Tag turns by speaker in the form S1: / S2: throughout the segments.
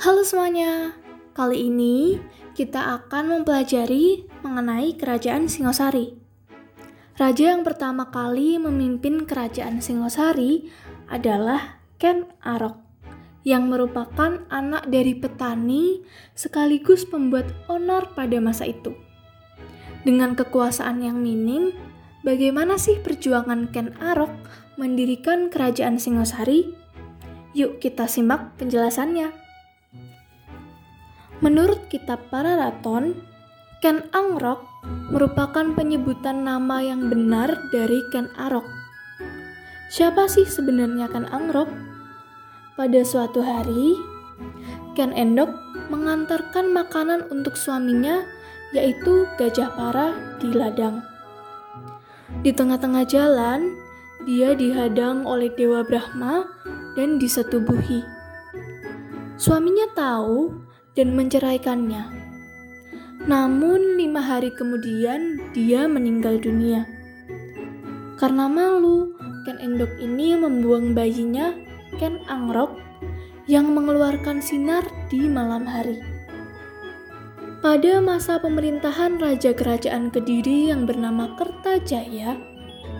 S1: Halo semuanya, kali ini kita akan mempelajari mengenai Kerajaan Singosari. Raja yang pertama kali memimpin Kerajaan Singosari adalah Ken Arok, yang merupakan anak dari petani sekaligus pembuat onar pada masa itu. Dengan kekuasaan yang minim, bagaimana sih perjuangan Ken Arok mendirikan Kerajaan Singosari? Yuk kita simak penjelasannya. Menurut kitab Pararaton, Ken Angrok merupakan penyebutan nama yang benar dari Ken Arok. Siapa sih sebenarnya Ken Angrok? Pada suatu hari, Ken Endok mengantarkan makanan untuk suaminya, yaitu gajah para di ladang. Di tengah-tengah jalan, dia dihadang oleh Dewa Brahma dan disetubuhi. Suaminya tahu dan menceraikannya. Namun lima hari kemudian dia meninggal dunia. Karena malu, Ken Endok ini membuang bayinya, Ken Angrok, yang mengeluarkan sinar di malam hari. Pada masa pemerintahan Raja Kerajaan Kediri yang bernama Kertajaya,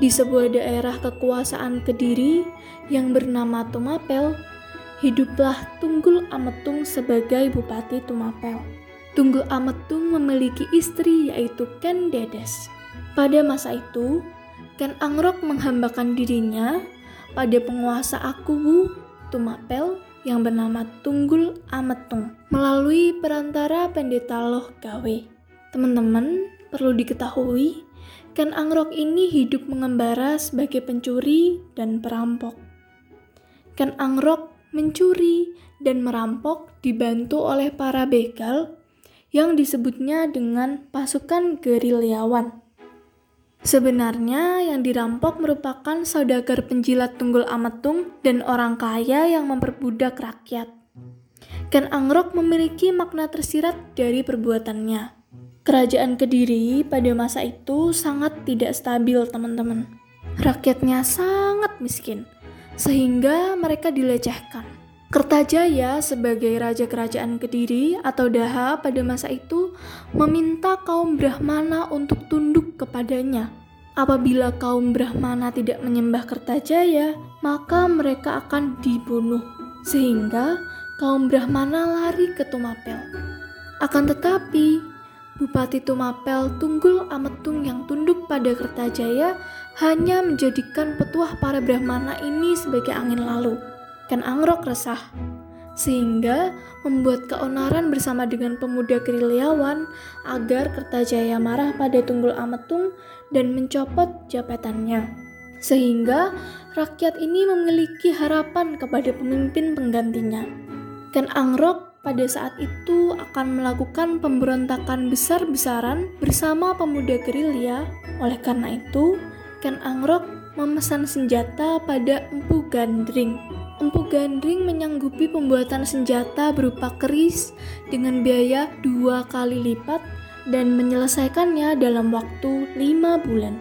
S1: di sebuah daerah kekuasaan Kediri yang bernama Tumapel, hiduplah Tunggul Ametung sebagai Bupati Tumapel. Tunggul Ametung memiliki istri yaitu Ken Dedes. Pada masa itu, Ken Angrok menghambakan dirinya pada penguasa Akuwu Tumapel yang bernama Tunggul Ametung melalui perantara pendeta Loh Gawe. Teman-teman, perlu diketahui, Ken Angrok ini hidup mengembara sebagai pencuri dan perampok. Ken Angrok mencuri, dan merampok dibantu oleh para begal yang disebutnya dengan pasukan gerilyawan. Sebenarnya yang dirampok merupakan saudagar penjilat tunggul ametung dan orang kaya yang memperbudak rakyat. Ken Angrok memiliki makna tersirat dari perbuatannya. Kerajaan Kediri pada masa itu sangat tidak stabil, teman-teman. Rakyatnya sangat miskin sehingga mereka dilecehkan. Kertajaya sebagai raja kerajaan Kediri atau Daha pada masa itu meminta kaum Brahmana untuk tunduk kepadanya. Apabila kaum Brahmana tidak menyembah Kertajaya, maka mereka akan dibunuh. Sehingga kaum Brahmana lari ke Tumapel. Akan tetapi, Bupati Tumapel Tunggul Ametung yang tunduk pada Kertajaya hanya menjadikan petuah para Brahmana ini sebagai angin lalu. Ken Angrok resah, sehingga membuat keonaran bersama dengan pemuda gerilyawan agar Kertajaya marah pada Tunggul Ametung dan mencopot jabatannya. Sehingga rakyat ini memiliki harapan kepada pemimpin penggantinya. Ken Angrok pada saat itu akan melakukan pemberontakan besar-besaran bersama pemuda gerilya. Oleh karena itu, Ken Angrok memesan senjata pada Empu Gandring. Empu Gandring menyanggupi pembuatan senjata berupa keris dengan biaya dua kali lipat dan menyelesaikannya dalam waktu lima bulan.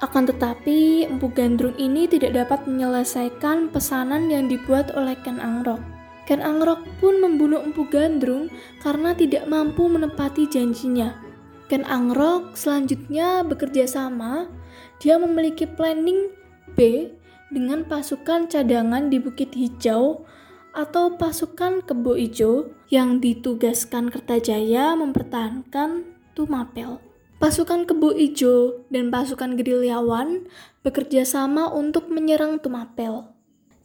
S1: Akan tetapi, Empu Gandrung ini tidak dapat menyelesaikan pesanan yang dibuat oleh Ken Angrok. Ken Angrok pun membunuh Empu Gandrung karena tidak mampu menepati janjinya. Ken Angrok selanjutnya bekerja sama, dia memiliki planning B dengan pasukan cadangan di Bukit Hijau atau pasukan Kebo Ijo yang ditugaskan Kertajaya mempertahankan Tumapel. Pasukan Kebo Ijo dan pasukan gerilyawan bekerja sama untuk menyerang Tumapel.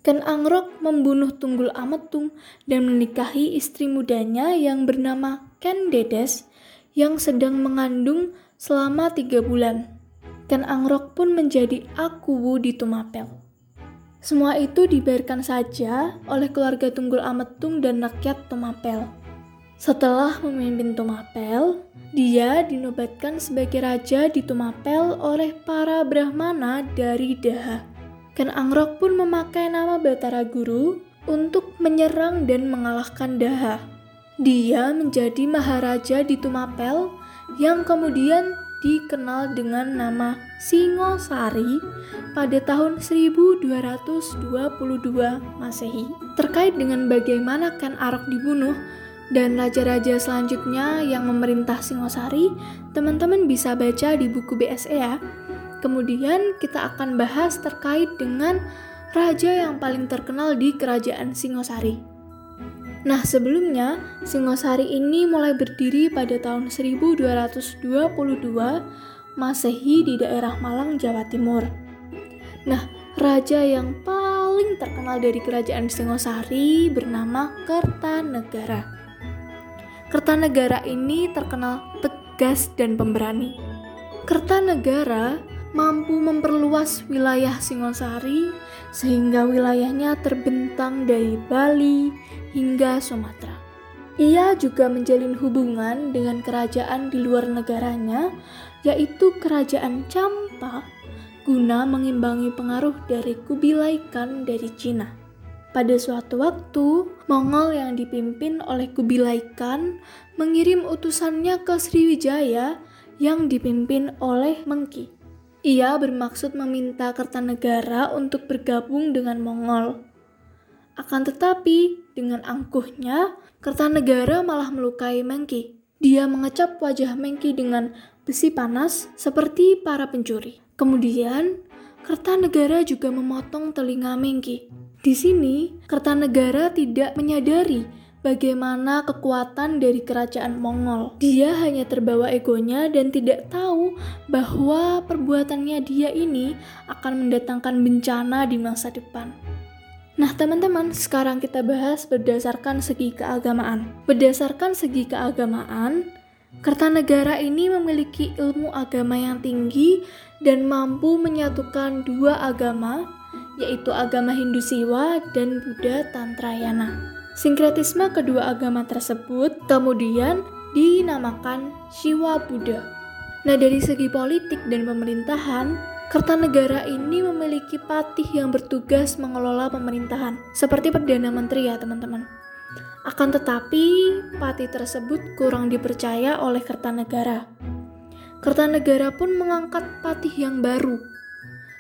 S1: Ken Angrok membunuh Tunggul Ametung dan menikahi istri mudanya yang bernama Ken Dedes yang sedang mengandung selama tiga bulan. Ken Angrok pun menjadi Akuwu di Tumapel. Semua itu dibiarkan saja oleh keluarga Tunggul Ametung dan rakyat Tumapel. Setelah memimpin Tumapel, dia dinobatkan sebagai raja di Tumapel oleh para Brahmana dari Daha. Ken Angrok pun memakai nama Batara Guru untuk menyerang dan mengalahkan Daha. Dia menjadi maharaja di Tumapel yang kemudian dikenal dengan nama Singosari pada tahun 1222 Masehi. Terkait dengan bagaimana Ken Arok dibunuh dan raja-raja selanjutnya yang memerintah Singosari, teman-teman bisa baca di buku BSE ya. Kemudian kita akan bahas terkait dengan raja yang paling terkenal di kerajaan Singosari. Nah, sebelumnya Singosari ini mulai berdiri pada tahun 1222 Masehi di daerah Malang, Jawa Timur. Nah, raja yang paling terkenal dari kerajaan Singosari bernama Kertanegara. Kertanegara ini terkenal tegas dan pemberani. Kertanegara mampu memperluas wilayah Singosari sehingga wilayahnya terbentang dari Bali, hingga Sumatera. Ia juga menjalin hubungan dengan kerajaan di luar negaranya, yaitu Kerajaan Champa, guna mengimbangi pengaruh dari Kubilai Khan dari Cina. Pada suatu waktu, Mongol yang dipimpin oleh Kubilai Khan mengirim utusannya ke Sriwijaya yang dipimpin oleh Mengki. Ia bermaksud meminta Kertanegara untuk bergabung dengan Mongol. Akan tetapi, dengan angkuhnya, Kertanegara malah melukai Mengki. Dia mengecap wajah Mengki dengan besi panas seperti para pencuri. Kemudian, Kertanegara juga memotong telinga Mengki. Di sini, Kertanegara tidak menyadari bagaimana kekuatan dari kerajaan Mongol. Dia hanya terbawa egonya dan tidak tahu bahwa perbuatannya dia ini akan mendatangkan bencana di masa depan. Nah, teman-teman, sekarang kita bahas berdasarkan segi keagamaan. Berdasarkan segi keagamaan, Kertanegara ini memiliki ilmu agama yang tinggi dan mampu menyatukan dua agama, yaitu agama Hindu Siwa dan Buddha Tantrayana. Sinkretisme kedua agama tersebut kemudian dinamakan Shiwa Buddha. Nah, dari segi politik dan pemerintahan, Kertanegara ini memiliki patih yang bertugas mengelola pemerintahan, seperti Perdana Menteri ya teman-teman. Akan tetapi, patih tersebut kurang dipercaya oleh Kertanegara. Kertanegara pun mengangkat patih yang baru.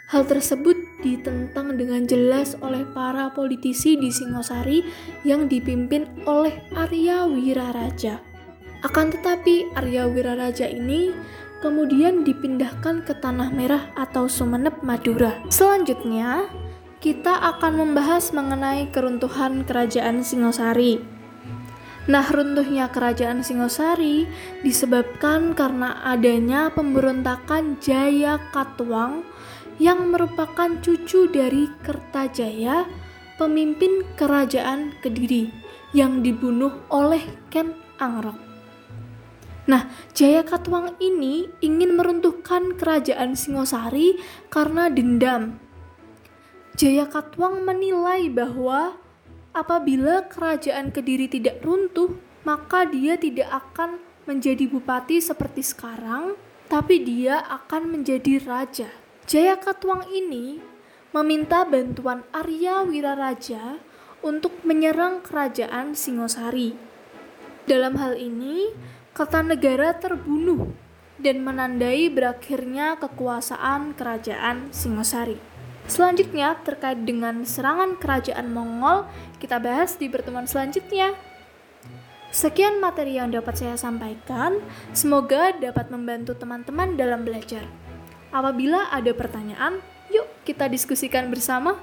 S1: Hal tersebut ditentang dengan jelas oleh para politisi di Singosari yang dipimpin oleh Arya Wiraraja. Akan tetapi, Arya Wiraraja ini kemudian dipindahkan ke Tanah Merah atau Sumeneb, Madura. Selanjutnya, kita akan membahas mengenai keruntuhan Kerajaan Singosari. Nah, runtuhnya Kerajaan Singosari disebabkan karena adanya pemberontakan Jaya Katwang yang merupakan cucu dari Kertajaya, pemimpin Kerajaan Kediri, yang dibunuh oleh Ken Angrok. Nah, Jaya Katwang ini ingin meruntuhkan kerajaan Singosari karena dendam. Jaya Katwang menilai bahwa apabila kerajaan Kediri tidak runtuh, maka dia tidak akan menjadi bupati seperti sekarang, tapi dia akan menjadi raja. Jaya Katwang ini meminta bantuan Arya Wiraraja untuk menyerang kerajaan Singosari. Dalam hal ini, Kertanegara terbunuh dan menandai berakhirnya kekuasaan kerajaan Singosari. Selanjutnya, terkait dengan serangan kerajaan Mongol, kita bahas di pertemuan selanjutnya. Sekian materi yang dapat saya sampaikan, semoga dapat membantu teman-teman dalam belajar. Apabila ada pertanyaan, yuk kita diskusikan bersama.